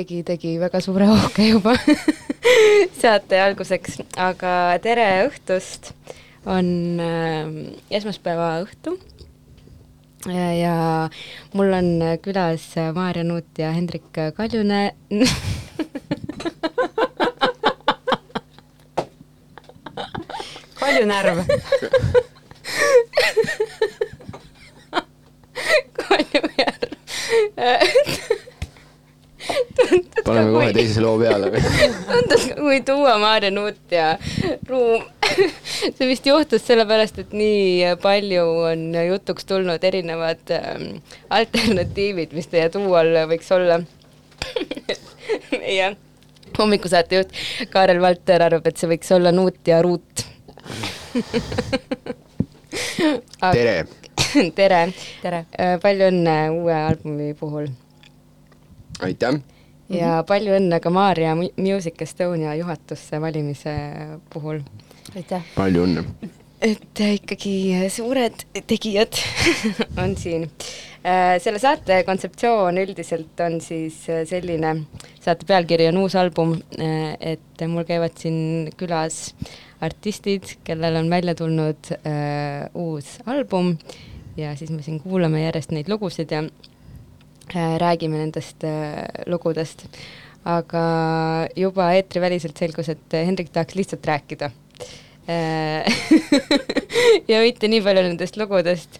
keegi tegi väga suure hooge juba saate alguseks, aga tere õhtust, on äh, esmaspäeva õhtu. Ja, ja mul on külas Maarja Nuut ja Hendrik Kaljune. Kaljunärv Kaljujärv paneme kohe teise loo peale või? tundus, kui tuua Maarja Nuut ja Ruum see vist juhtus sellepärast, et nii palju on jutuks tulnud erinevad ähm, alternatiivid, mis teie duol võiks olla. meie hommikusaatejuht Kaarel Valter arvab, et see võiks olla Nuut ja Ruut tere! tere! tere! palju õnne uue albumi puhul! Aitäh! ja palju õnne ka Maarja Music Estonia juhatusse valimise puhul! aitäh! palju õnne! et ikkagi suured tegijad on siin. selle saate kontseptsioon üldiselt on siis selline, saate pealkiri on uus album, et mul käivad siin külas artistid, kellel on välja tulnud äh, uus album ja siis me siin kuulame järjest neid lugusid ja äh, räägime nendest äh, lugudest. aga juba eetriväliselt selgus, et Hendrik tahaks lihtsalt rääkida ja mitte nii palju nendest lugudest.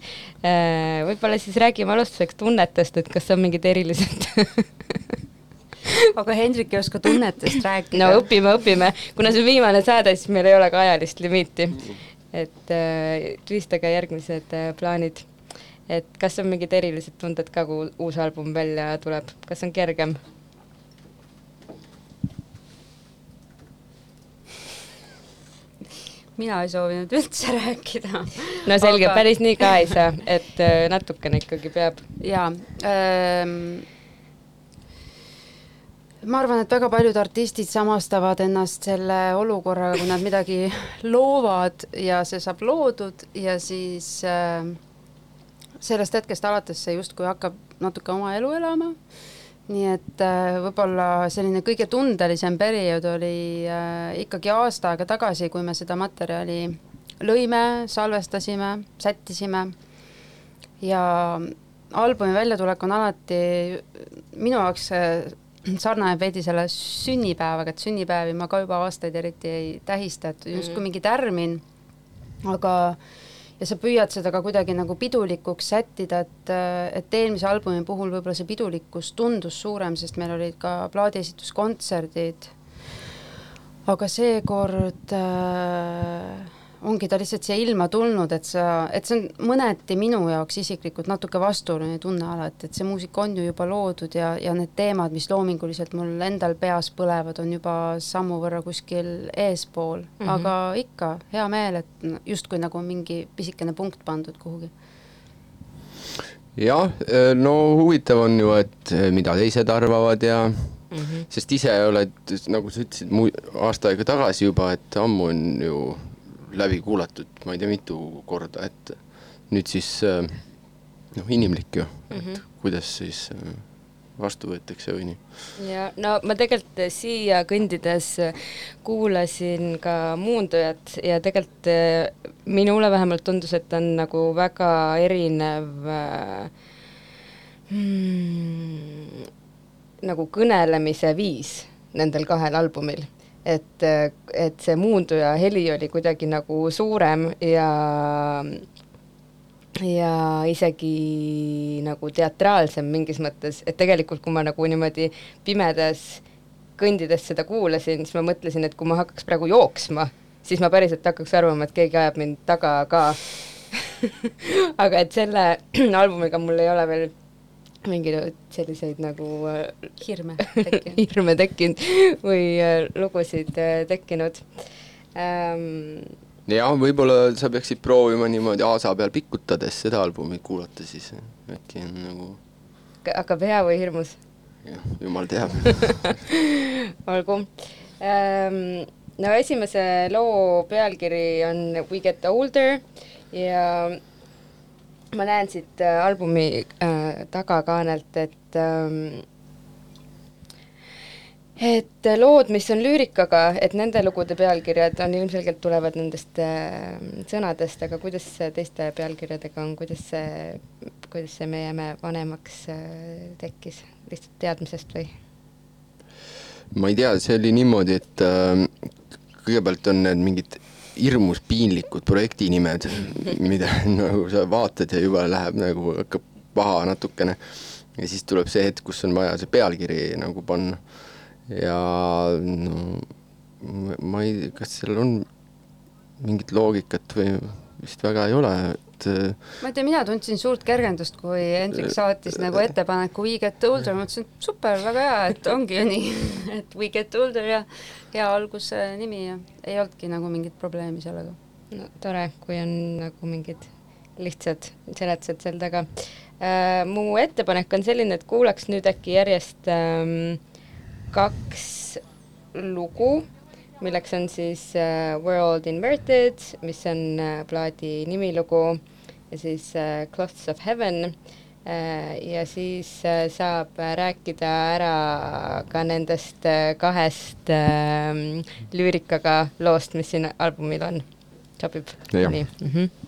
võib-olla siis räägime alustuseks tunnetest, et kas on mingid erilised aga Hendrik ei oska tunnetest rääkida. no õpime, õpime, kuna see on viimane saade, siis meil ei ole ka ajalist limiiti. et äh, tühistage järgmised äh, plaanid. Et kas on mingid erilised tunded ka, kui uus album välja tuleb, kas on kergem? mina ei soovinud üldse rääkida. no selge aga..., päris nii ka ei saa, et äh, natukene ikkagi peab. jaa ähm, ma arvan, et väga paljud artistid samastavad ennast selle olukorraga, kui nad midagi loovad ja see saab loodud ja siis äh, sellest hetkest alates see justkui hakkab natuke oma elu elama. nii et äh, võib-olla selline kõige tundelisem periood oli äh, ikkagi aasta aega tagasi, kui me seda materjali lõime, salvestasime, sättisime ja albumi väljatulek on alati minu jaoks sarnaneb veidi selle sünnipäevaga, et sünnipäevi ma ka juba aastaid eriti ei tähista, et justkui mhm. mingi tärmin, aga ja sa püüad seda ka kuidagi nagu pidulikuks sättida, et, et eelmise albumi puhul võib-olla see pidulikkus tundus suurem, sest meil olid ka plaadiesituskontserdid, aga seekord äh, ongi ta lihtsalt siia ilma tulnud, et sa, et see on mõneti minu jaoks isiklikult natuke vastuoluline tunne alati, et see muusika on ju juba loodud ja, ja need teemad, mis loominguliselt mul endal peas põlevad, on juba sammu võrra kuskil eespool mm, -hmm. aga ikka hea meel, et justkui nagu mingi pisikene punkt pandud kuhugi jah, no huvitav on ju, et mida teised arvavad ja mm -hmm. sest ise oled, nagu sa ütlesid, aasta aega tagasi juba, et ammu on ju läbi kuulatud, ma ei tea, mitu korda, et nüüd siis äh, noh, inimlik ju mm, -hmm. et kuidas siis äh, vastu võetakse või nii. ja no ma tegelikult siia kõndides kuulasin ka Muundujat ja tegelikult äh, minule vähemalt tundus, et on nagu väga erinev hmm, nagu kõnelemise viis nendel kahel albumil et, et see muunduja heli oli kuidagi nagu suurem ja ja isegi nagu teatraalsem mingis mõttes, et tegelikult kui ma nagu niimoodi pimedas kõndides seda kuulasin, siis ma mõtlesin, et kui ma hakkaks praegu jooksma, siis ma päriselt hakkaks arvama, et keegi ajab mind taga ka. Aga et selle albumiga mul ei ole veel mingeid selliseid nagu äh, hirme tekkinud hirme tekkinud või äh, lugusid äh, tekkinud ähm,. jah, võib-olla sa peaksid proovima niimoodi aasa peal pikutades seda albumit kuulata, siis äkki on nagu hakkab hea või hirmus? jah, jumal teab olgu ähm,. no esimese loo pealkiri on We get older ja ma näen siit äh, albumi äh, tagakaanelt, et ähm, et lood, mis on lüürikaga, et nende lugude pealkirjad on ilmselgelt tulevad nendest äh, sõnadest, aga kuidas teiste pealkirjadega on, kuidas see, kuidas see Me jääme vanemaks äh, tekkis, lihtsalt teadmisest või? ma ei tea, see oli niimoodi, et äh, kõigepealt on need mingid hirmus piinlikud projekti nimed, mida nagu sa vaatad ja juba läheb nagu, hakkab paha natukene. ja siis tuleb see hetk, kus on vaja see pealkiri nagu panna. ja no ma ei, kas seal on mingit loogikat või vist väga ei ole, et äh, ma ei tea, mina tundsin suurt kergendust, kui Hendrik saatis nagu ettepaneku We get older, ma mõtlesin, et super, väga hea, et ongi ju nii, et We get older ja hea alguse nimi ja ei olnudki nagu mingit probleemi sellega. no tore, kui on nagu mingid lihtsad seletused seal taga äh,. mu ettepanek on selline, et kuulaks nüüd äkki järjest ähm, kaks lugu, milleks on siis äh, World Inverted, mis on äh, plaadi nimilugu ja siis äh, Cloths of Heaven äh, ja siis äh, saab rääkida ära ka nendest kahest äh, lüürikaga loost, mis siin albumil on. sobib? nii mm. -hmm.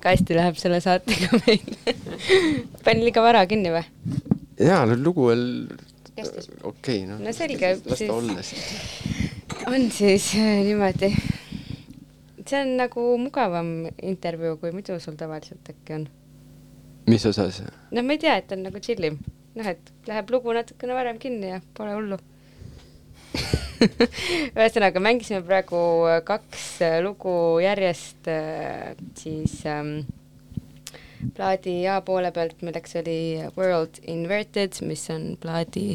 Väga hästi läheb selle saatega meil panin liiga vara kinni või? jaa, no lugu veel okei okay,, noh. No selge, siis- on siis äh, niimoodi. see on nagu mugavam intervjuu, kui muidu sul tavaliselt äkki on. mis osas? noh, ma ei tea, et on nagu chillim. noh, et läheb lugu natukene varem kinni ja pole hullu. ühesõnaga, mängisime praegu äh, kaks äh, lugu järjest äh, siis ähm, plaadi A poole pealt, milleks oli World Inverted, mis on plaadi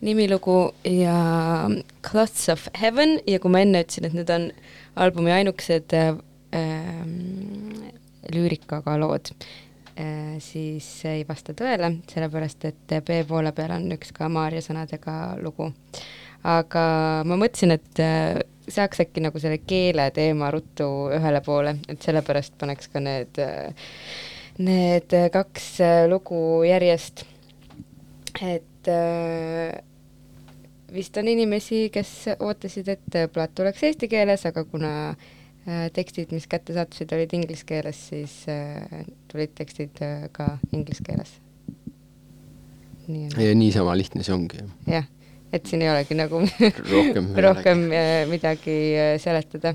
nimilugu ja Cloths of Heaven ja kui ma enne ütlesin, et need on albumi ainukesed äh, ähm, lüürikaga lood äh,, siis ei vasta tõele, sellepärast et B poole peal on üks ka Maarja sõnadega lugu. Aga ma mõtlesin, et äh, saaks äkki nagu selle keele teema ruttu ühele poole, et sellepärast paneks ka need, need kaks äh, lugu järjest. et äh, vist on inimesi, kes ootasid, et plaat tuleks eesti keeles, aga kuna äh, tekstid, mis kätte sattusid, olid inglise keeles, siis äh, tulid tekstid äh, ka inglise keeles. niisama lihtne see ongi. jah, et siin ei olegi nagu rohkem rohkem äh, midagi äh, seletada.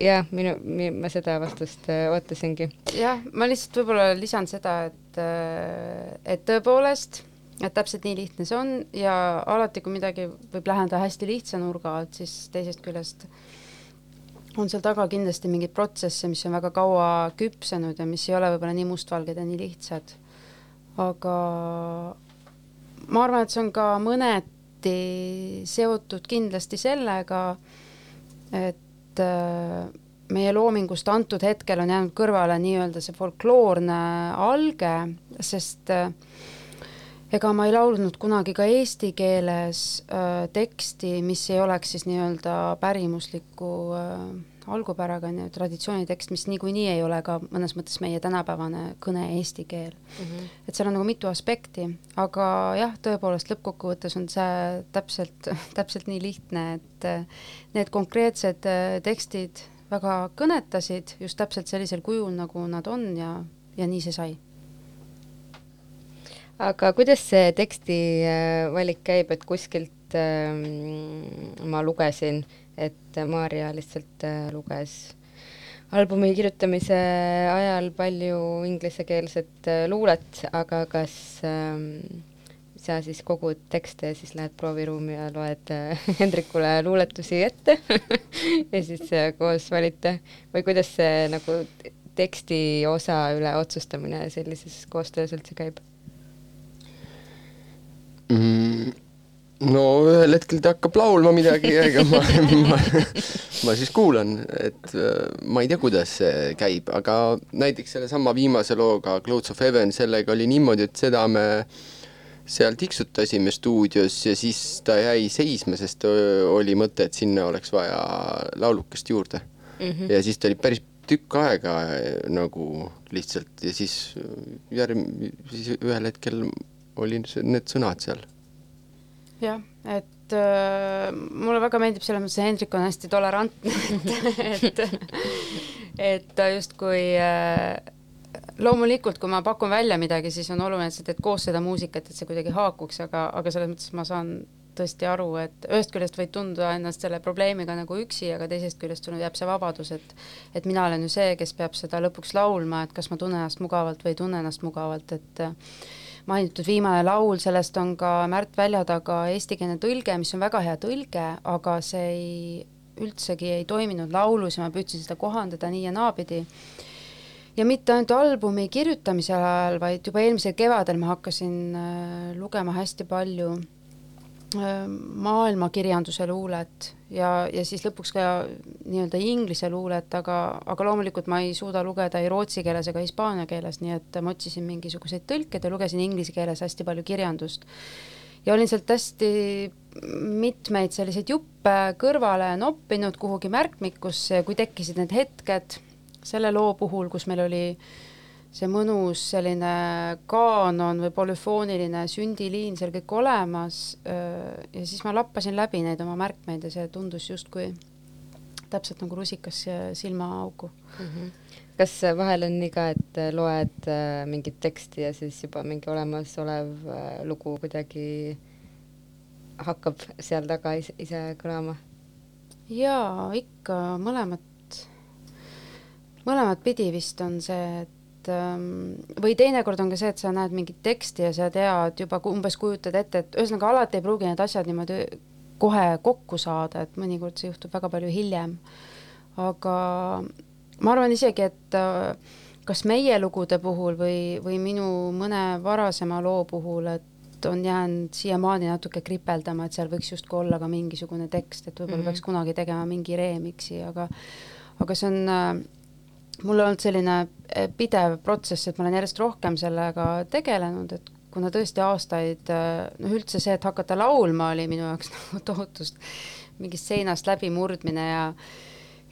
jah, minu, ma seda vastust äh, ootasingi. jah, ma lihtsalt võib-olla lisan seda, et, et tõepoolest, et täpselt nii lihtne see on ja alati, kui midagi võib läheneda hästi lihtsa nurga alt, siis teisest küljest on seal taga kindlasti mingeid protsesse, mis on väga kaua küpsenud ja mis ei ole võib-olla nii mustvalged ja nii lihtsad. aga ma arvan, et see on ka mõneti seotud kindlasti sellega, et äh, meie loomingust antud hetkel on jäänud kõrvale nii-öelda see folkloorne alge, sest äh, ega ma ei laulnud kunagi ka eesti keeles äh, teksti, mis ei oleks siis nii-öelda pärimusliku äh, algupäraga, on ju, traditsioonitekst, mis niikuinii ei ole ka mõnes mõttes meie tänapäevane kõne eesti keel et seal on nagu mitu aspekti, aga jah, tõepoolest lõppkokkuvõttes on see täpselt, täpselt nii lihtne, et äh, need konkreetsed äh, tekstid väga kõnetasid just täpselt sellisel kujul, nagu nad on ja, ja nii see sai. aga kuidas see teksti äh, valik käib, et kuskilt ähm, ma lugesin, et Maarja lihtsalt äh, luges albumi kirjutamise ajal palju inglisekeelset äh, luulet, aga kas ähm, sa siis kogud tekste ja siis lähed prooviruumi ja loed äh, Hendrikule luuletusi ette ja siis koos valite või kuidas see nagu teksti osa üle otsustamine sellises koostöös üldse käib? mm,. No ühel hetkel ta hakkab laulma midagi ja ega ma, ma, ma siis kuulan, et äh, ma ei tea, kuidas see käib, aga näiteks sellesama viimase looga Clouds of Heaven, sellega oli niimoodi, et seda me seal tiksutasime stuudios ja siis ta jäi seisma, sest öö, oli mõte, et sinna oleks vaja laulukest juurde mm. -hmm. ja siis ta oli päris tükk aega äh, nagu lihtsalt ja siis järg-, siis ühel hetkel see- need sõnad seal jah, et äh, mulle väga meeldib selles mõttes, et Hendrik on hästi tolerantne, et, et, et ta justkui äh, loomulikult, kui ma pakun välja midagi, siis on oluline, et sa teed koos seda muusikat, et see kuidagi haakuks, aga, aga selles mõttes ma saan tõesti aru, et ühest küljest võid tunda ennast selle probleemiga nagu üksi, aga teisest küljest sul jääb see vabadus, et et mina olen ju see, kes peab seda lõpuks laulma, et kas ma tunnen ennast mugavalt või ei tunne ennast mugavalt, et mainitud viimane laul, sellest on ka Märt Väljataga eestikeelne tõlge, mis on väga hea tõlge, aga see ei, üldsegi ei toiminud laulus ja ma püüdsin seda kohandada nii ja naapidi. Ja mitte ainult albumi kirjutamise ajal, vaid juba eelmisel kevadel ma hakkasin äh, lugema hästi palju maailmakirjanduse luulet ja, ja siis lõpuks ka nii-öelda inglise luulet, aga, aga loomulikult ma ei suuda lugeda ei rootsi keeles ega hispaania keeles, nii et ma otsisin mingisuguseid tõlkeid ja lugesin inglise keeles hästi palju kirjandust. ja olin sealt hästi mitmeid selliseid juppe kõrvale noppinud kuhugi märkmikusse ja kui tekkisid need hetked selle loo puhul, kus meil oli see mõnus selline kaanon või polüfooniline sündiliin seal kõik olemas ja siis ma lappasin läbi neid oma märkmeid ja see tundus justkui täpselt nagu rusikas silmaauku. kas vahel on nii ka, et loed mingit teksti ja siis juba mingi olemasolev lugu kuidagi hakkab seal taga ise, ise kõlama? jaa, ikka mõlemat, mõlemat pidi vist on see, et ähm, või teinekord on ka see, et sa näed mingit teksti ja sa tead juba umbes kujutad ette, et ühesõnaga alati ei pruugi need asjad niimoodi kohe kokku saada, et mõnikord see juhtub väga palju hiljem. aga ma arvan isegi, et äh, kas meie lugude puhul või, või minu mõne varasema loo puhul, et on jäänud siiamaani natuke kripeldama, et seal võiks justkui olla ka mingisugune tekst, et võib-olla mm. -hmm. peaks kunagi tegema mingi remix'i, aga aga see on äh, mul on olnud selline äh, pidev protsess, et ma olen järjest rohkem sellega tegelenud, et kuna tõesti aastaid, äh, noh üldse see, et hakata laulma, oli minu jaoks nagu tohutust mingist seinast läbimurdmine ja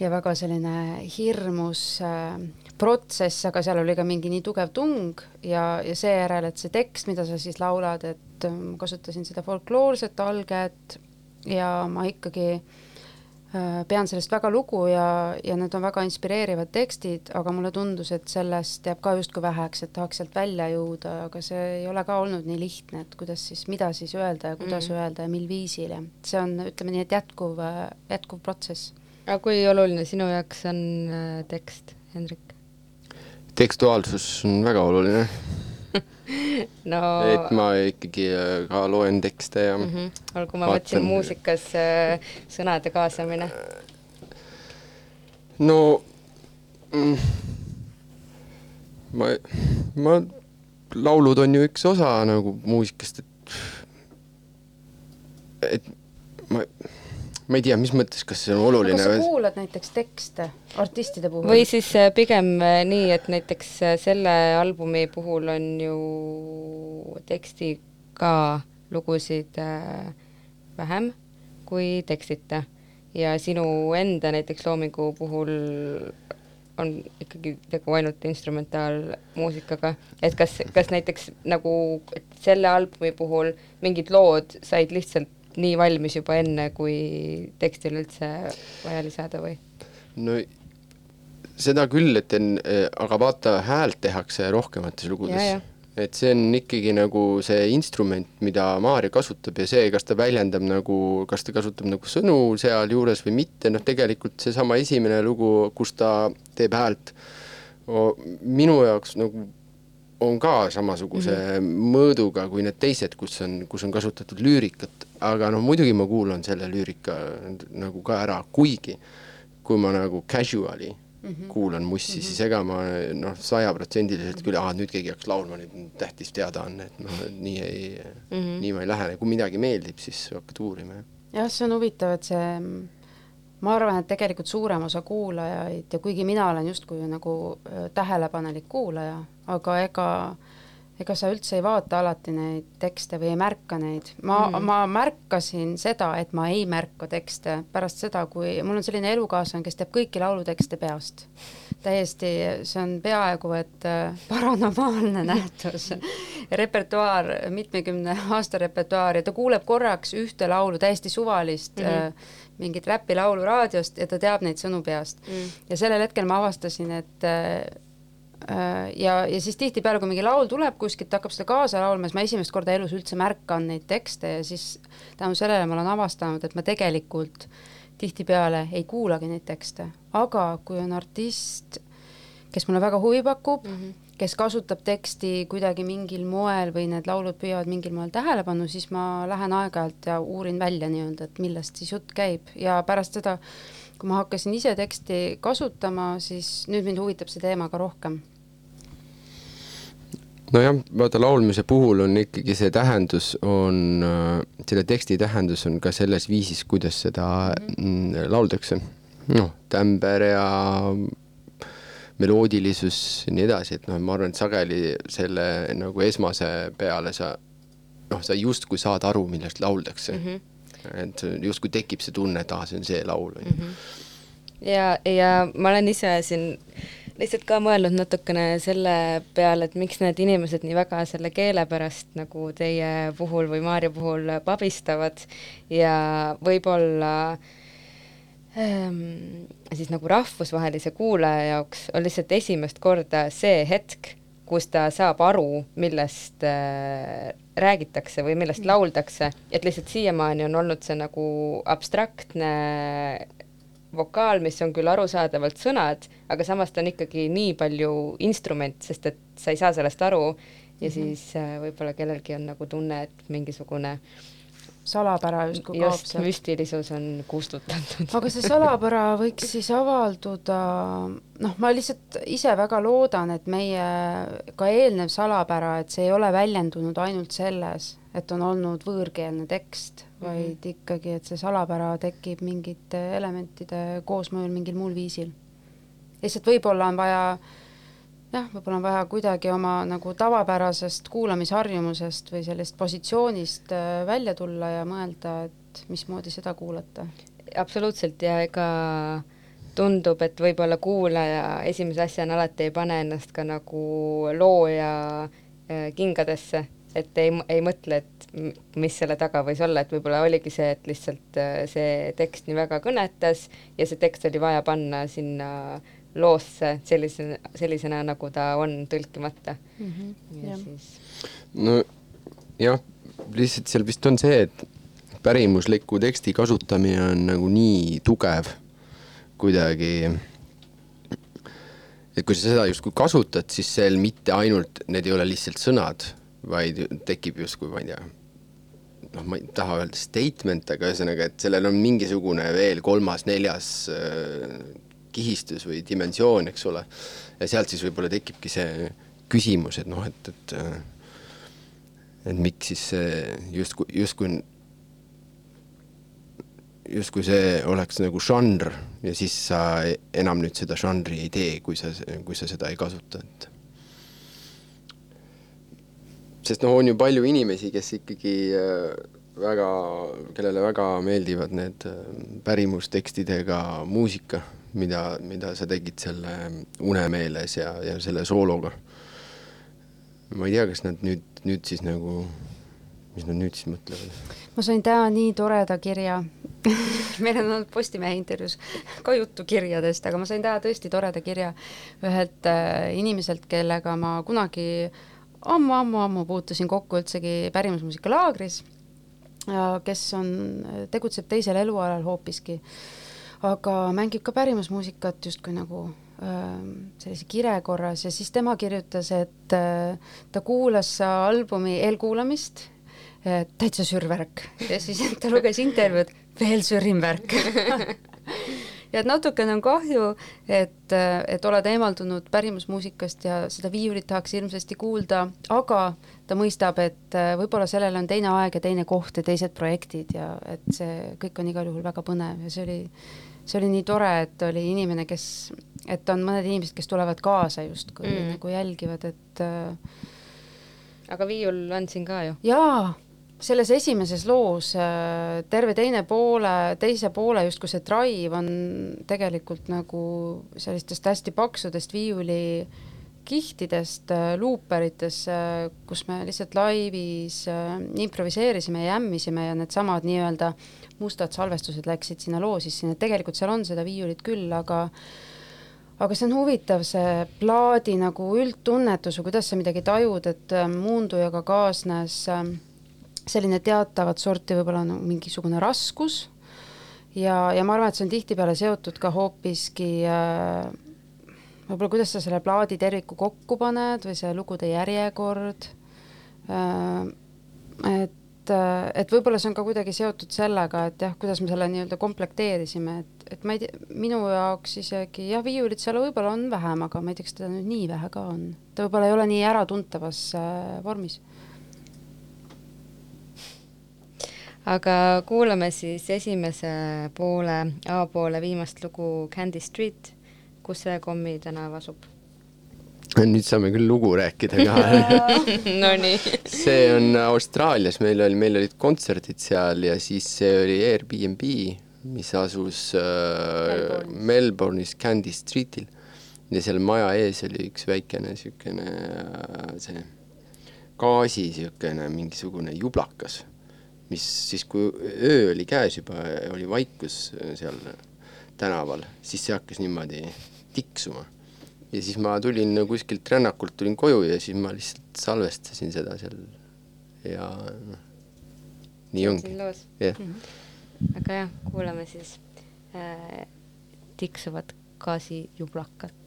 ja väga selline hirmus äh, protsess, aga seal oli ka mingi nii tugev tung ja, ja seejärel, et see tekst, mida sa siis laulad, et ma kasutasin seda folkloorset alget ja ma ikkagi äh, pean sellest väga lugu ja, ja need on väga inspireerivad tekstid, aga mulle tundus, et sellest jääb ka justkui väheks, et tahaks sealt välja jõuda, aga see ei ole ka olnud nii lihtne, et kuidas siis, mida siis öelda ja kuidas Mm. öelda ja mil viisil ja see on, ütleme nii, et jätkuv, jätkuv protsess. aga kui oluline sinu jaoks on äh, tekst, Hendrik? tekstuaalsus on väga oluline, no et ma ikkagi äh, ka loen tekste ja mm mm -hmm. olgu, ma mõtlesin muusikas äh, sõnade kaasamine. no mm, ma, ma, laulud on ju üks osa nagu muusikast, et et ma, ma ei tea, mis mõttes, kas see on oluline kas sa kuulad näiteks tekste artistide puhul? või siis äh, pigem äh, nii, et näiteks äh, selle albumi puhul on ju tekstiga lugusid äh, vähem kui tekstita ja sinu enda näiteks loomingu puhul on ikkagi tegu ainult instrumentaalmuusikaga, et kas, kas näiteks nagu et selle albumi puhul mingid lood said lihtsalt nii valmis juba enne, kui tekstil üldse vaja lisada või? no seda küll, et en, aga vaata, häält tehakse rohkemates lugudes et see on ikkagi nagu see instrument, mida Maarja kasutab ja see, kas ta väljendab nagu, kas ta kasutab nagu sõnu sealjuures või mitte, noh tegelikult seesama esimene lugu, kus ta teeb häält, minu jaoks nagu on ka samasuguse mm -hmm. mõõduga kui need teised, kus on, kus on kasutatud lüürikat, aga noh, muidugi ma kuulan selle lüürika nagu ka ära, kuigi kui ma nagu casual'i mm -hmm. kuulan mussi mm, -hmm. siis ega ma noh, sajaprotsendiliselt küll, aa nüüd keegi hakkas laulma, nüüd on tähtis teadaanne, et noh, nii ei mm, -hmm. nii ma ei lähe, kui midagi meeldib, siis hakkad uurima, jah. jah, see on huvitav, et see, ma arvan, et tegelikult suurem osa kuulajaid ja kuigi mina olen justkui nagu äh, tähelepanelik kuulaja, aga ega ega sa üldse ei vaata alati neid tekste või ei märka neid. ma mm, ma märkasin seda, et ma ei märka tekste pärast seda, kui mul on selline elukaaslane, kes teab kõiki laulutekste peast. täiesti, see on peaaegu et äh, paranormaalne nähtus. repertuaar, mitmekümne aasta repertuaar ja ta kuuleb korraks ühte laulu, täiesti suvalist mm, -hmm. Mingit räpilaulu raadiost ja ta teab neid sõnu peast mm. ja sellel hetkel ma avastasin, et äh, ja, ja siis tihtipeale, kui mingi laul tuleb kuskilt, ta hakkab seda kaasa laulma, siis ma esimest korda elus üldse märkan neid tekste ja siis tänu sellele ma olen avastanud, et ma tegelikult tihtipeale ei kuulagi neid tekste, aga kui on artist, kes mulle väga huvi pakub mm, -hmm. Kes kasutab teksti kuidagi mingil moel või need laulud püüavad mingil moel tähelepanu, siis ma lähen aeg-ajalt ja uurin välja nii-öelda, et millest siis jutt käib. Ja pärast seda, kui ma hakkasin ise teksti kasutama, siis nüüd mind huvitab see teema ka rohkem. Nojah, vaata laulmise puhul on ikkagi see tähendus on, selle teksti tähendus on ka selles viisis, kuidas seda mm, lauldakse. noh, tämber ja meloodilisus ja nii edasi, et noh, ma arvan, et sageli selle nagu esmase peale sa noh, sa justkui saad aru, millest lauldakse mm. -hmm. et justkui tekib see tunne, et aa, see on see laul, on ju. ja, ja ma olen ise siin lihtsalt ka mõelnud natukene selle peale, et miks need inimesed nii väga selle keele pärast nagu teie puhul või Maarja puhul pabistavad ja võib-olla ähm, siis nagu rahvusvahelise kuulaja jaoks on lihtsalt esimest korda see hetk, kus ta saab aru, millest äh, räägitakse või millest lauldakse, et lihtsalt siiamaani on olnud see nagu abstraktne vokaal, mis on küll arusaadavalt sõnad, aga samas ta on ikkagi nii palju instrument, sest et sa ei saa sellest aru. Ja mm -hmm. siis äh, võib-olla kellelgi on nagu tunne, et mingisugune salapära justkui kaob just sealt. müstilisus on kustutatud. aga see salapära võiks siis avalduda, noh, ma lihtsalt ise väga loodan, et meie ka eelnev salapära, et see ei ole väljendunud ainult selles, et on olnud võõrkeelne tekst, vaid mm -hmm. ikkagi, et see salapära tekib mingite elementide koosmõjul mingil muul viisil. lihtsalt võib-olla on vaja jah, võib-olla on vaja kuidagi oma nagu tavapärasest kuulamisharjumusest või sellest positsioonist äh, välja tulla ja mõelda, et mismoodi seda kuulata. Absoluutselt ja ega tundub, et võib-olla kuulaja esimese asjana alati ei pane ennast ka nagu looja äh, kingadesse, et ei, ei mõtle, et mis selle taga võis olla, et võib-olla oligi see, et lihtsalt äh, see tekst nii väga kõnetas ja see tekst oli vaja panna sinna loosse sellise, sellisena, nagu ta on tõlkimata mm. -hmm. ja jah, siis no jah, lihtsalt seal vist on see, et pärimusliku teksti kasutamine on nagu nii tugev kuidagi, et kui sa seda justkui kasutad, siis seal mitte ainult, need ei ole lihtsalt sõnad, vaid tekib justkui, ma ei tea, noh, ma ei taha öelda statement, aga ühesõnaga, et sellel on mingisugune veel kolmas-neljas äh, kihistus või dimensioon, eks ole. ja sealt siis võib-olla tekibki see küsimus, et noh, et, et äh, et miks siis see justkui, justkui justkui see oleks nagu žanr ja siis sa enam nüüd seda žanri ei tee, kui sa, kui sa seda ei kasuta, et sest noh, on ju palju inimesi, kes ikkagi äh, väga, kellele väga meeldivad need äh, pärimustekstidega muusika, mida, mida sa tegid selle Unemeeles ja, ja selle soologa. ma ei tea, kas nad nüüd, nüüd siis nagu, mis nad nüüd siis mõtlevad? ma sain täna nii toreda kirja meil on olnud Postimehe intervjuus ka juttu kirjadest, aga ma sain täna tõesti toreda kirja ühelt äh, inimeselt, kellega ma kunagi ammu-ammu-ammu puutusin kokku üldsegi pärimusmuusika laagris kes on, tegutseb teisel elualal hoopiski, aga mängib ka pärimusmuusikat justkui nagu äh, sellise kire korras ja siis tema kirjutas, et äh, ta kuulas albumi eelkuulamist, täitsa sürvärk ja siis ta luges intervjuud, veel sürim värk. Ja et natukene on kahju, et, et oled eemaldunud pärimusmuusikast ja seda viiulit tahaks hirmsasti kuulda, aga ta mõistab, et äh, võib-olla sellel on teine aeg ja teine koht ja teised projektid ja et see kõik on igal juhul väga põnev ja see oli, see oli nii tore, et oli inimene, kes, et on mõned inimesed, kes tulevad kaasa justkui Mm. nagu jälgivad, et äh, aga viiul on siin ka ju. jaa, selles esimeses loos äh, terve teine poole, teise poole justkui see drive on tegelikult nagu sellistest hästi paksudest viiuli kihtidest äh, luuperitest, kus me lihtsalt laivis äh, improviseerisime ja jämmisime ja needsamad nii-öelda mustad salvestused läksid sinna loo sisse, nii et tegelikult seal on seda viiulit küll, aga aga see on huvitav, see plaadi nagu üldtunnetus või kuidas sa midagi tajud, et äh, muundujaga kaasnes äh, selline teatavat sorti võib-olla nagu mingisugune raskus ja, ja ma arvan, et see on tihtipeale seotud ka hoopiski äh, võib-olla kuidas sa selle plaadi terviku kokku paned või see lugude järjekord äh,, et, et võib-olla see on ka kuidagi seotud sellega, et jah, kuidas me selle nii-öelda komplekteerisime, et, et ma ei tea, minu jaoks isegi jah, viiulit seal võib-olla on vähem, aga ma ei tea, kas teda nüüd nii vähe ka on. ta võib-olla ei ole nii äratuntavas äh, vormis aga kuulame siis esimese poole, A-poole viimast lugu Candy Street, kus see Kommi tänav asub. Nüüd saame küll lugu rääkida ka. Nonii. see on Austraalias, meil oli, meil olid kontserdid seal ja siis see oli Airbnb, mis asus äh, Melbourne'is. Candy Streetil ja seal maja ees oli üks väikene siukene äh, see gaasi siukene mingisugune jublakas, mis siis, kui öö oli käes juba, oli vaikus seal tänaval, siis see hakkas niimoodi tiksuma. Ja siis ma tulin kuskilt rännakult, tulin koju ja siis ma lihtsalt salvestasin seda seal. Ja noh, nii ongi, jah. aga jah, kuulame siis äh, tiksuvat gaasijublakat.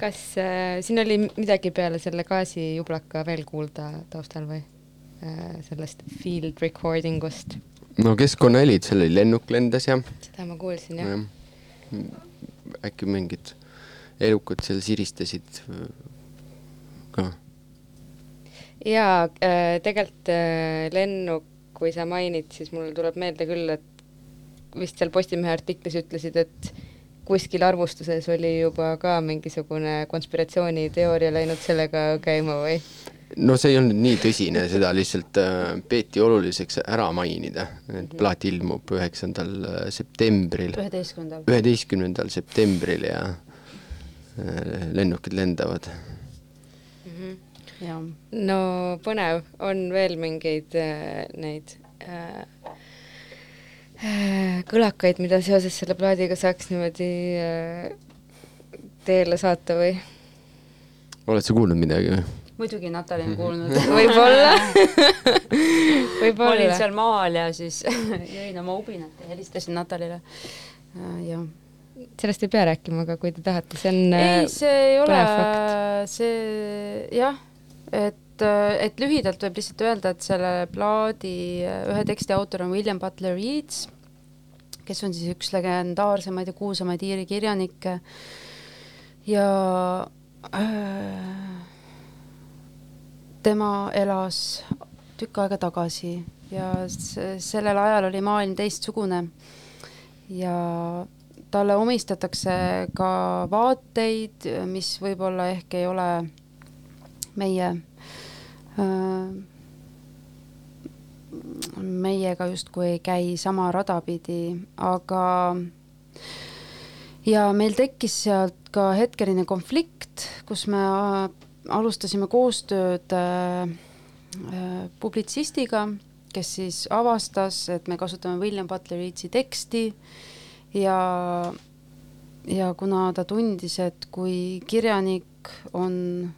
Kas äh, siin oli midagi peale selle gaasijublaka veel kuulda taustal või äh, sellest field recording ust? no keskkonnahelid, seal oli lennuk lendas ja seda ma kuulsin jah. jah, äkki mingid elukad seal siristasid äh, ka. jaa äh,, tegelikult äh, lennuk, kui sa mainid, siis mul tuleb meelde küll, et vist seal Postimehe artiklis ütlesid, et kuskil arvustuses oli juba ka mingisugune konspiratsiooniteooria läinud sellega käima või? no see ei olnud nii tõsine, seda lihtsalt äh, peeti oluliseks ära mainida, et plaat ilmub üheksandal äh, septembril, üheteistkümnendal. üheteistkümnendal septembril ja äh, lennukid lendavad. jah, no põnev, on veel mingeid neid äh, kõlakaid, mida seoses selle plaadiga saaks niimoodi äh, teele saata või? oled sa kuulnud midagi või? muidugi Natali on kuulnud võib-olla, ma olin võib-olla. seal maal ja siis jõin oma ubinat ja helistasin Natalile. jah. sellest ei pea rääkima, aga kui te tahate, see on ei, see ei ole see jah, et, et lühidalt võib lihtsalt öelda, et selle plaadi ühe teksti autor on William Butler Yeats, kes on siis üks legendaarsemaid ja kuulsamaid Iiri kirjanikke. Ja äh, tema elas tükk aega tagasi ja sellel ajal oli maailm teistsugune. Ja talle omistatakse ka vaateid, mis võib-olla ehk ei ole meie, meiega justkui ei käi sama rada pidi, aga ja meil tekkis sealt ka hetkeline konflikt, kus me äh, alustasime koostööd äh, äh, publitsistiga, kes siis avastas, et me kasutame William Butler Yeatsi teksti ja, ja kuna ta tundis, et kui kirjanik on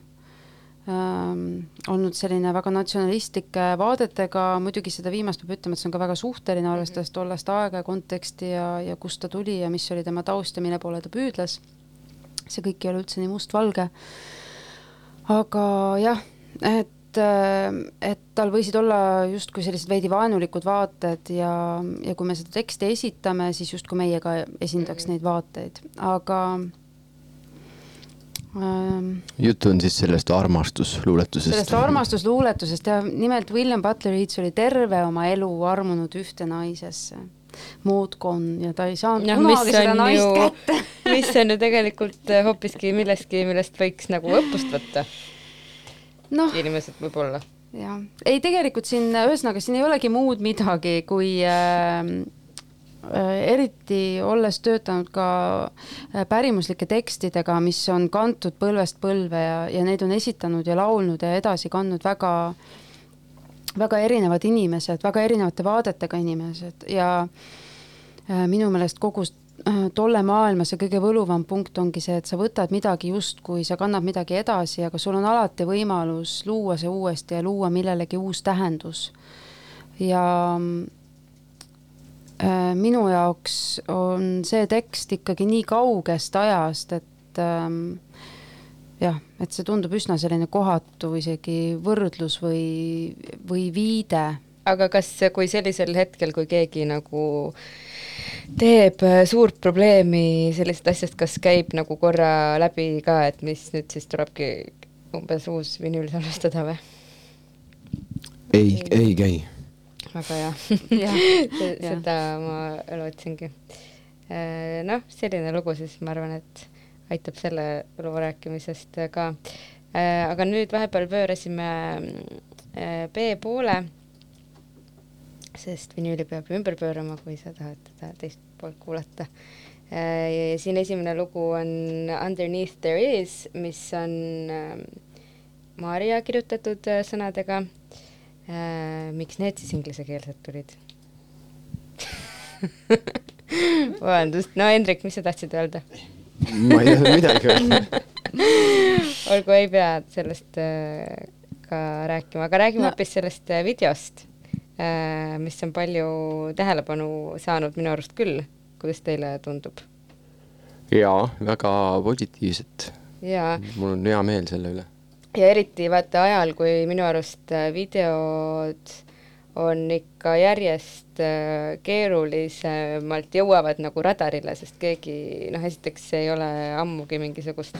olnud selline väga natsionalistlike vaadetega, muidugi seda viimast peab ütlema, et see on ka väga suhteline, arvestades tollest aega ja konteksti ja, ja kust ta tuli ja mis oli tema taust ja mille poole ta püüdles. see kõik ei ole üldse nii mustvalge. aga jah, et, et tal võisid olla justkui sellised veidi vaenulikud vaated ja, ja kui me seda teksti esitame, siis justkui meie ka esindaks neid vaateid, aga jutt on siis sellest armastusluuletusest. sellest armastusluuletusest ja nimelt William Butler Yeats oli terve oma elu armunud ühte naisesse, Maud Gonne ja ta ei saanud Noh, kunagi mis seda on naist ju- kätte. mis on ju tegelikult äh, hoopiski millestki, millest võiks nagu õppust võtta, noh, inimesed võib-olla. jah, ei tegelikult siin ühesõnaga siin ei olegi muud midagi, kui äh, eriti olles töötanud ka äh, pärimuslike tekstidega, mis on kantud põlvest põlve ja, ja neid on esitanud ja laulnud ja edasi kandnud väga väga erinevad inimesed, väga erinevate vaadetega inimesed ja äh, minu meelest kogu äh, tolle maailma see kõige võluvam punkt ongi see, et sa võtad midagi justkui sa kannad midagi edasi, aga sul on alati võimalus luua see uuesti ja luua millelegi uus tähendus. ja äh, minu jaoks on see tekst ikkagi nii kaugest ajast, et ähm, jah, et see tundub üsna selline kohatu isegi võrdlus või, või viide aga kas, kui sellisel hetkel, kui keegi nagu teeb äh, suurt probleemi sellisest asjast, kas käib nagu korra läbi ka, et mis nüüd siis tulebki umbes uus vinüül salvestada või? ei, ei käi. Väga hea seda ma lootsingi. noh, selline lugu siis ma arvan, et aitab selle loo rääkimisest ka. aga nüüd vahepeal pöörasime äh, B-poole, sest vinüüli peab ju ümber pöörama, kui sa tahad teda teist poolt kuulata. ja siin esimene lugu on Underneath there is, mis on äh, Maarja kirjutatud äh, sõnadega Äh, miks need siis inglisekeelsed tulid? vabandust, no Hendrik, mis sa tahtsid öelda? ma ei tahtnud midagi öelda. olgu, ei pea sellest äh, ka rääkima, aga räägime No. hoopis sellest äh, videost äh,, mis on palju tähelepanu saanud minu arust küll. kuidas teile tundub? jaa, väga positiivset. mul on hea meel selle üle. Ja eriti vaata ajal, kui minu arust äh, videod on ikka järjest äh, keerulisemalt jõuavad nagu radarile, sest keegi noh, esiteks ei ole ammugi mingisugust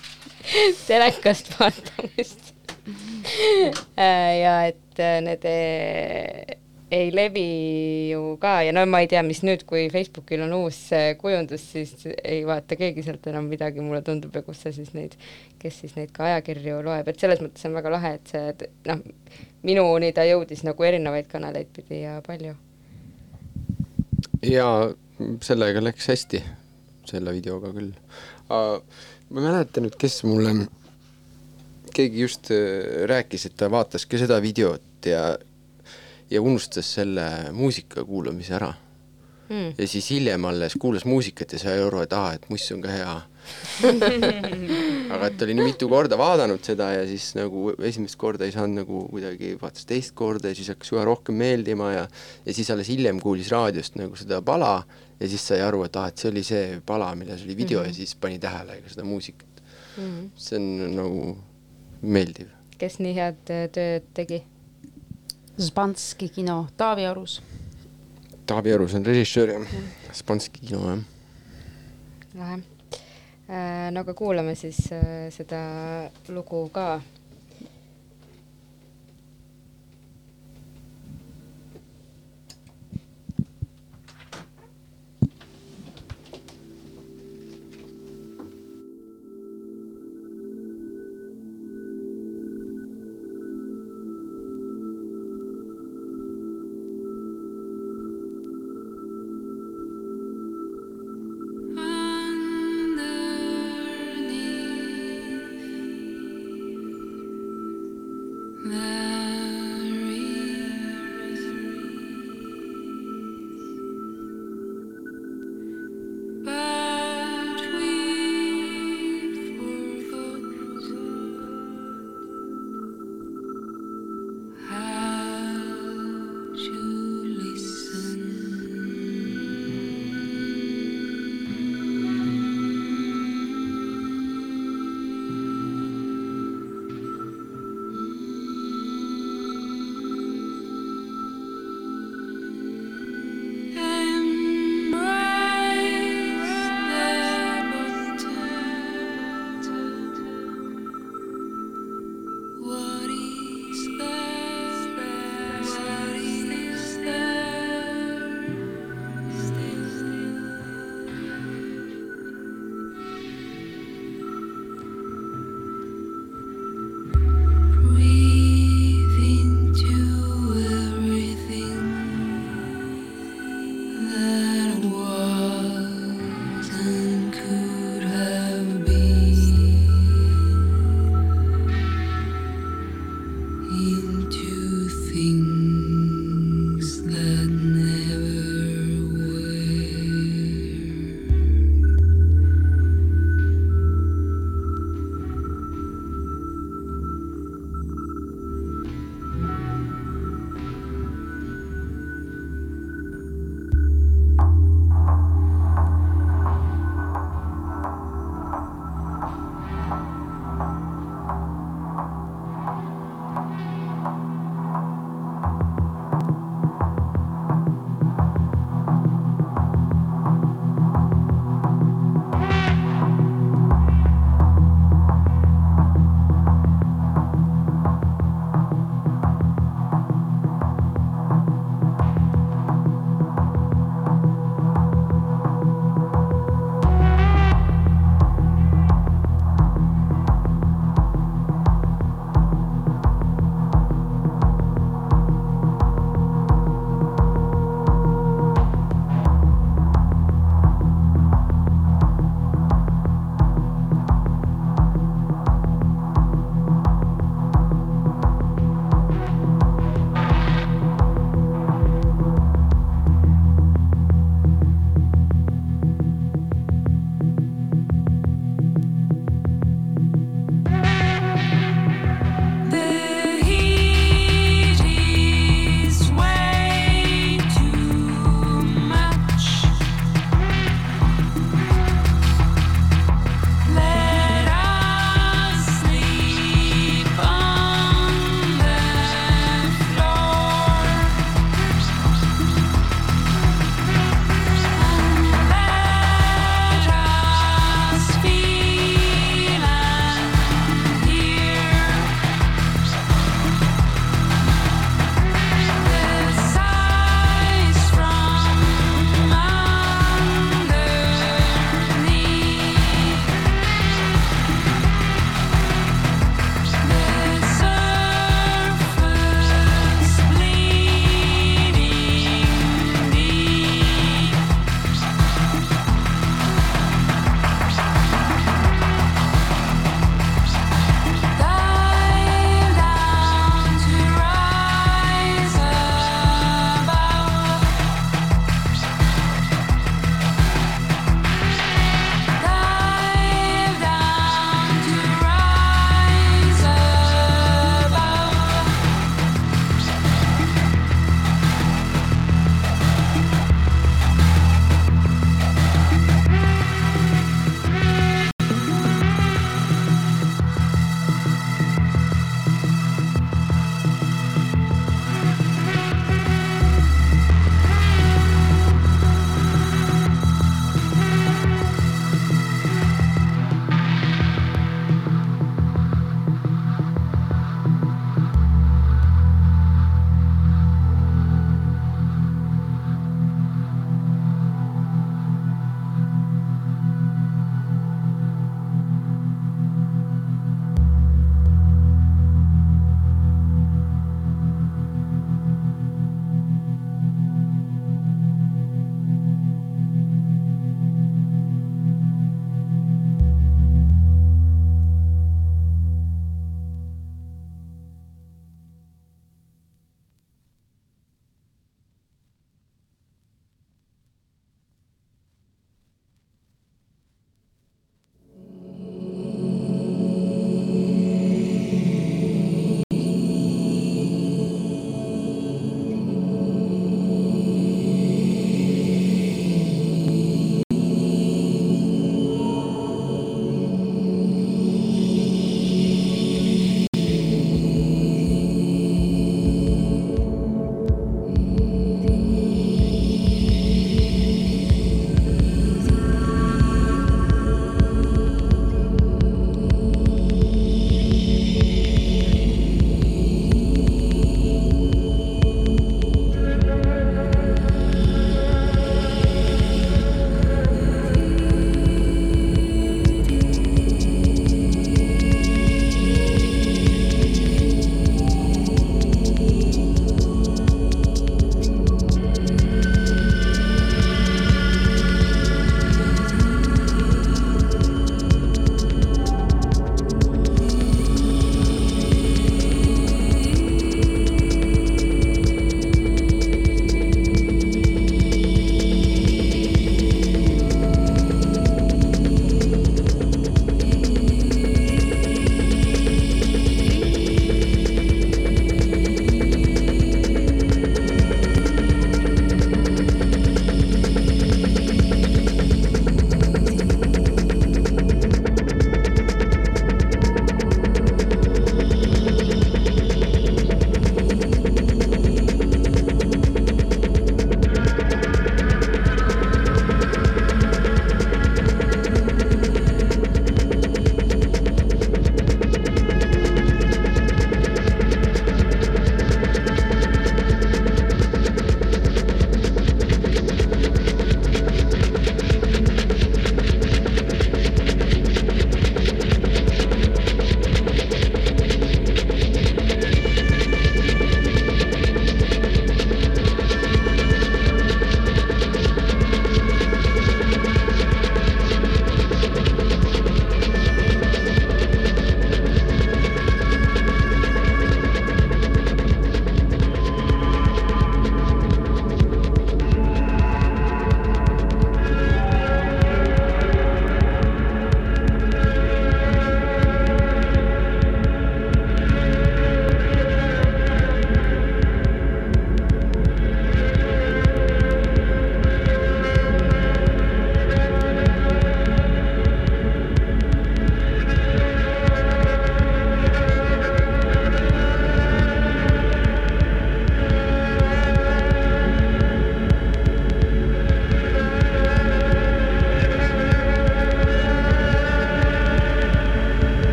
telekast vaatamist. ja et äh, need ei, ei levi ju ka ja no ma ei tea, mis nüüd, kui Facebookil on uus äh, kujundus, siis ei vaata keegi sealt enam midagi, mulle tundub ja kus sa siis neid, kes siis neid ka ajakirju loeb, et selles mõttes on väga lahe, et see noh, minuni ta jõudis nagu erinevaid kanaleid pidi ja palju. ja sellega läks hästi, selle videoga küll. ma ei mäleta nüüd, kes mulle, keegi just äh, rääkis, et ta vaatas ka seda videot ja, ja unustas selle muusika kuulamise ära. Mm. ja siis hiljem alles kuulas muusikat ja sai aru, et aa, et muss on ka hea aga et oli nii mitu korda vaadanud seda ja siis nagu esimest korda ei saanud nagu kuidagi, vaatas teist korda ja siis hakkas üha rohkem meeldima ja ja siis alles hiljem kuulis raadiost nagu seda pala ja siis sai aru, et aa, et see oli see pala, milles oli video mm -hmm. ja siis pani tähele ka seda muusikat Mm. see on nagu meeldiv. kes nii head äh, tööd tegi? Spanski kino, Taavi Arus. Taavi Arus on režissöör ja Spanski kino jah. lahe. no aga kuulame siis äh, seda lugu ka.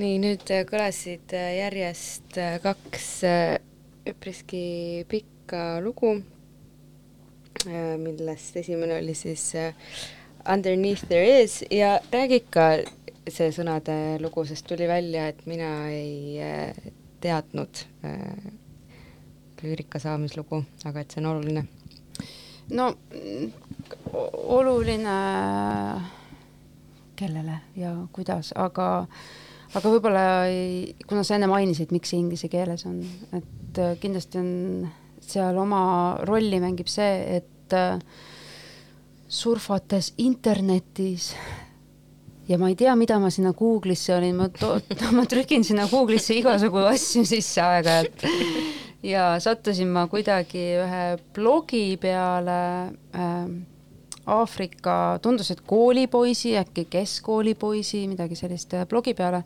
nii, nüüd äh, kõlasid äh, järjest äh, kaks äh, üpriski pikka lugu, millest esimene oli siis äh, Underneath there is ja räägi ikka see sõnade lugu, sest tuli välja, et mina ei äh, teadnud äh, lüürika saamislugu, aga et see on oluline. no oluline kellele ja kuidas, aga aga võib-olla kuna sa enne mainisid, miks see inglise keeles on, et äh, kindlasti on seal oma rolli mängib see, et äh, surfates internetis ja ma ei tea, mida ma sinna Google'isse olin, ma to-, ma trükin sinna Google'isse igasugu asju sisse aeg-ajalt ja sattusin ma kuidagi ühe blogi peale äh, Aafrika, tundus, et koolipoisi, äkki keskkoolipoisi, midagi sellist äh, blogi peale,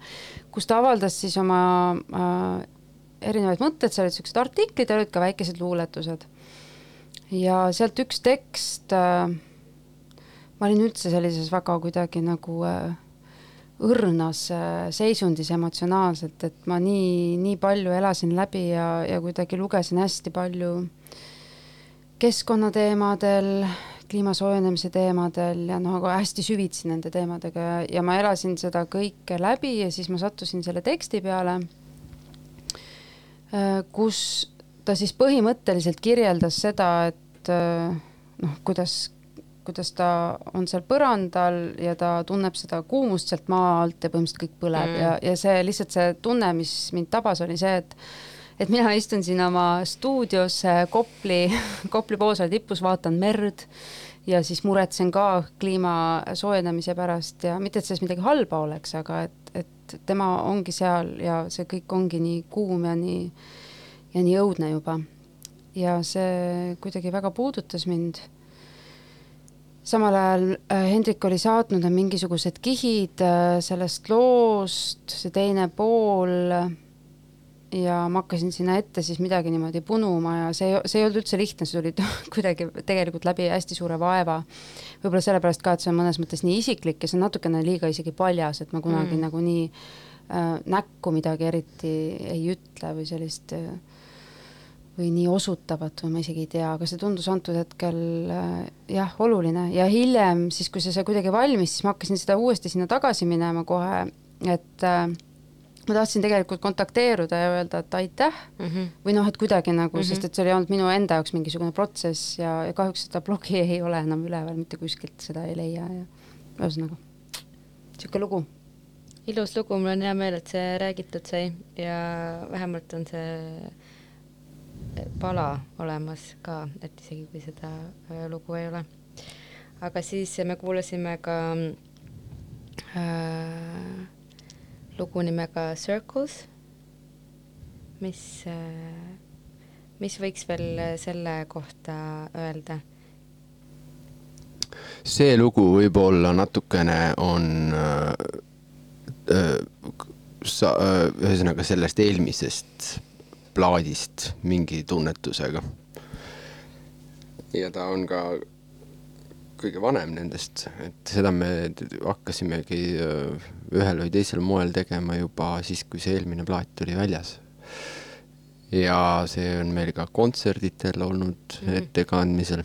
kus ta avaldas siis oma äh, erinevaid mõtteid, seal olid niisugused artiklid ja olid ka väikesed luuletused. ja sealt üks tekst äh, ma olin üldse sellises väga kuidagi nagu äh, õrnas äh, seisundis emotsionaalselt, et ma nii, nii palju elasin läbi ja, ja kuidagi lugesin hästi palju keskkonnateemadel, kliima soojenemise teemadel ja noh, aga hästi süvitsi nende teemadega ja, ja ma elasin seda kõike läbi ja siis ma sattusin selle teksti peale, kus ta siis põhimõtteliselt kirjeldas seda, et äh, noh, kuidas kuidas ta on seal põrandal ja ta tunneb seda kuumust sealt maa alt ja põhimõtteliselt kõik põleb mm. ja, ja see lihtsalt see tunne, mis mind tabas, oli see, et et mina istun siin oma stuudios äh, Kopli, Kopli poolsaare tipus, vaatan merd ja siis muretsen ka kliima soojenemise pärast ja mitte, et selles midagi halba oleks, aga et, et tema ongi seal ja see kõik ongi nii kuum ja nii, ja nii õudne juba. ja see kuidagi väga puudutas mind samal ajal äh, Hendrik oli saatnud mingisugused kihid äh, sellest loost, see teine pool ja ma hakkasin sinna ette siis midagi niimoodi punuma ja see, see ei olnud üldse lihtne, see tuli kuidagi tegelikult läbi hästi suure vaeva. võib-olla sellepärast ka, et see on mõnes mõttes nii isiklik ja see on natukene liiga isegi paljas, et ma kunagi Mm. nagunii äh, näkku midagi eriti ei ütle või sellist äh, või nii osutavat või ma isegi ei tea, aga see tundus antud hetkel äh, jah, oluline ja hiljem siis, kui see sai kuidagi valmis, siis ma hakkasin seda uuesti sinna tagasi minema kohe, et äh, ma tahtsin tegelikult kontakteeruda ja öelda, et aitäh Mm -hmm. või noh, et kuidagi nagu mm. -hmm. sest et see oli olnud minu enda jaoks mingisugune protsess ja, ja kahjuks seda blogi ei ole enam üleval, mitte kuskilt seda ei leia ja ühesõnaga, niisugune lugu. ilus lugu, mul on hea meel, et see räägitud sai ja vähemalt on see pala olemas ka, et isegi kui seda äh, lugu ei ole. aga siis me kuulasime ka äh, lugu nimega Circles, mis mis võiks veel selle kohta öelda? see lugu võib-olla natukene on äh, äh, sa- äh, ühesõnaga sellest eelmisest plaadist mingi tunnetusega. ja ta on ka kõige vanem nendest, et seda me hakkasimegi äh, ühel või teisel moel tegema juba siis, kui see eelmine plaat tuli väljas. ja see on meil ka kontserditel olnud mm. -hmm. ettekandmisel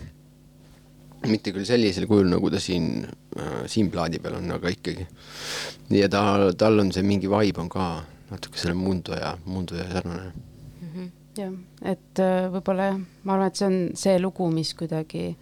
mitte küll sellisel kujul, nagu ta siin äh,, siin plaadi peal on, aga ikkagi. ja ta, tal on see mingi vibe on ka natuke selle Mundo ja, Mundo ja sarnane. jah, et äh, võib-olla jah, ma arvan, et see on see lugu, mis kuidagi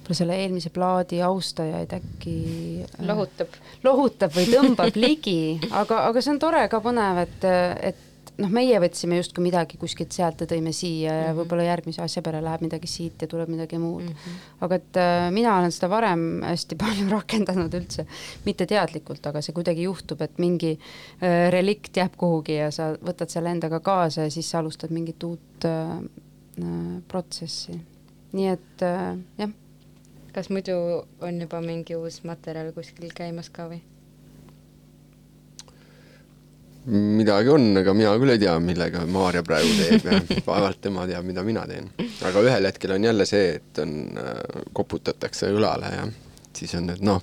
võib-olla selle eelmise plaadi austajaid äkki äh, lohutab. lohutab või tõmbab ligi, aga, aga see on tore ka põnev, et, et noh, meie võtsime justkui midagi kuskilt sealt ja tõime siia ja Mhm. võib-olla järgmise asja peale läheb midagi siit ja tuleb midagi muud mm. -hmm. aga et äh, mina olen seda varem hästi palju rakendanud üldse, mitte teadlikult, aga see kuidagi juhtub, et mingi äh, relikt jääb kuhugi ja sa võtad selle endaga kaasa ja siis sa alustad mingit uut äh, äh, protsessi. nii et äh, jah, kas muidu on juba mingi uus materjal kuskil käimas ka või? midagi on, aga mina küll ei tea, millega Maarja praegu teeb ja vaevalt tema teab, mida mina teen. aga ühel hetkel on jälle see, et on, koputatakse õlale ja siis on, et noh,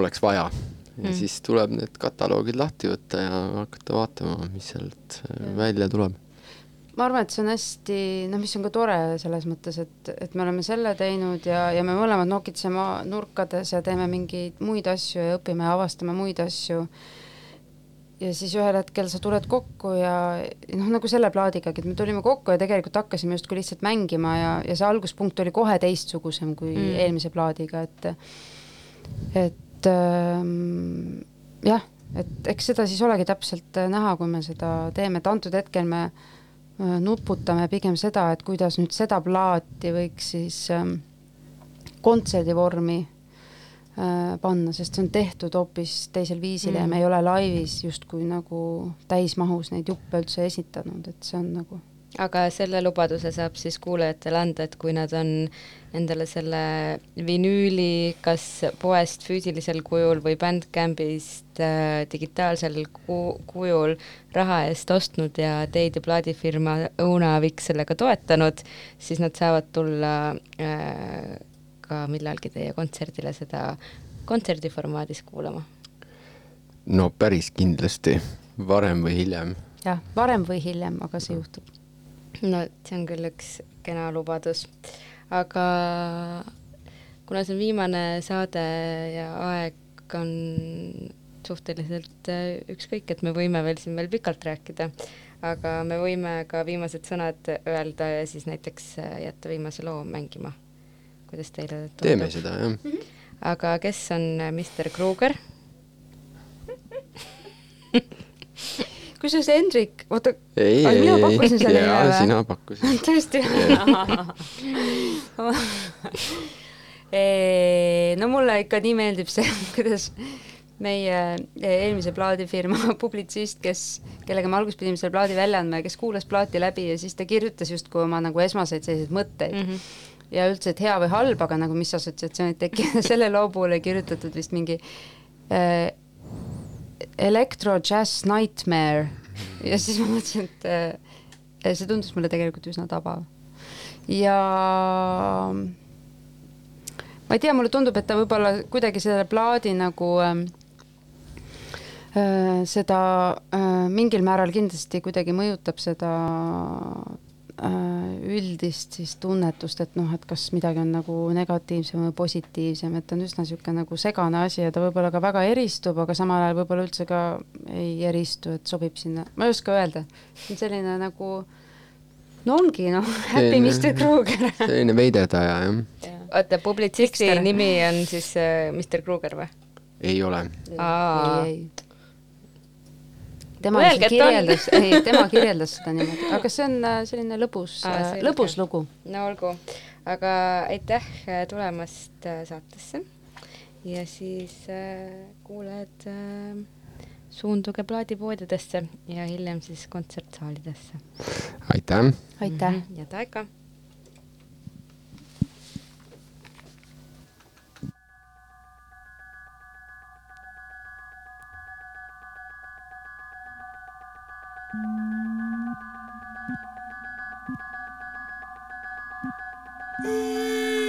oleks vaja ja mm. siis tuleb need kataloogid lahti võtta ja hakata vaatama, mis sealt äh, välja tuleb. Ma arvan, et see on hästi, noh, mis on ka tore selles mõttes, et, et me oleme selle teinud ja, ja me mõlemad nokitseme nurkades ja teeme mingeid muid asju ja õpime ja avastame muid asju. ja siis ühel hetkel sa tuled kokku ja noh, nagu selle plaadikagi, et me tulime kokku ja tegelikult hakkasime justkui lihtsalt mängima ja, ja see alguspunkt oli kohe teistsugusem kui mm. eelmise plaadiga, et et ähm, jah, et eks seda siis olegi täpselt äh, näha, kui me seda teeme, et antud hetkel me nuputame pigem seda, et kuidas nüüd seda plaati võiks siis ähm, kontserdi vormi äh, panna, sest see on tehtud hoopis teisel viisil mm. ja me ei ole laivis justkui nagu täismahus neid juppe üldse esitanud, et see on nagu aga selle lubaduse saab siis kuulajatele anda, et kui nad on endale selle vinüüli kas poest füüsilisel kujul või Bandcampist äh, digitaalsel ku-, kujul raha eest ostnud ja teid ja plaadifirma Õunavik sellega toetanud, siis nad saavad tulla äh, ka millalgi teie kontserdile seda kontserdiformaadis kuulama. no päris kindlasti, varem või hiljem. jah, varem või hiljem, aga see juhtub no see on küll üks kena lubadus, aga kuna see on viimane saade ja aeg on suhteliselt äh, ükskõik, et me võime veel siin veel pikalt rääkida, aga me võime ka viimased sõnad öelda ja siis näiteks äh, jätta viimase loo mängima. kuidas teile tundub? teeme seda, jah mm. -hmm. aga kes on Mr Kruger kusjuures Hendrik, oota, ei, ei, mina ei, jaa, sina pakkusid. tõesti no mulle ikka nii meeldib see, kuidas meie eelmise plaadifirma publitsist, kes, kellega me alguses pidime selle plaadi välja andma ja kes kuulas plaati läbi ja siis ta kirjutas justkui oma nagu esmaseid selliseid mõtteid mm. -hmm. ja üldse, et hea või halb, aga nagu mis assotsiatsioonid tekivad, selle loo puhul ei kirjutatud vist mingi äh, Electro Jazz Nightmare ja siis ma mõtlesin, et äh, see tundus mulle tegelikult üsna tabav. ja ma ei tea, mulle tundub, et ta võib-olla kuidagi selle plaadi nagu äh, äh, seda äh, mingil määral kindlasti kuidagi mõjutab seda üldist siis tunnetust, et noh, et kas midagi on nagu negatiivsem või positiivsem, et on üsna niisugune nagu segane asi ja ta võib-olla ka väga eristub, aga samal ajal võib-olla üldse ka ei eristu, et sobib sinna, ma ei oska öelda, see on selline nagu no ongi noh, Happy Mr Kruger selline veiderdaja, jah. oota, publitsisti Trickster. nimi on siis äh, Mr Kruger või? ei ole. Aa. ei, ei tema on. kirjeldas, ei, tema kirjeldas seda niimoodi, aga see on äh, selline lõbus Aa, äh, lõbus lugu. no olgu, aga aitäh äh, tulemast saatesse ja siis äh, kuulajad äh, suunduge plaadipoodidesse ja hiljem siis kontsertsaalidesse. aitäh. aitäh. head aega. Música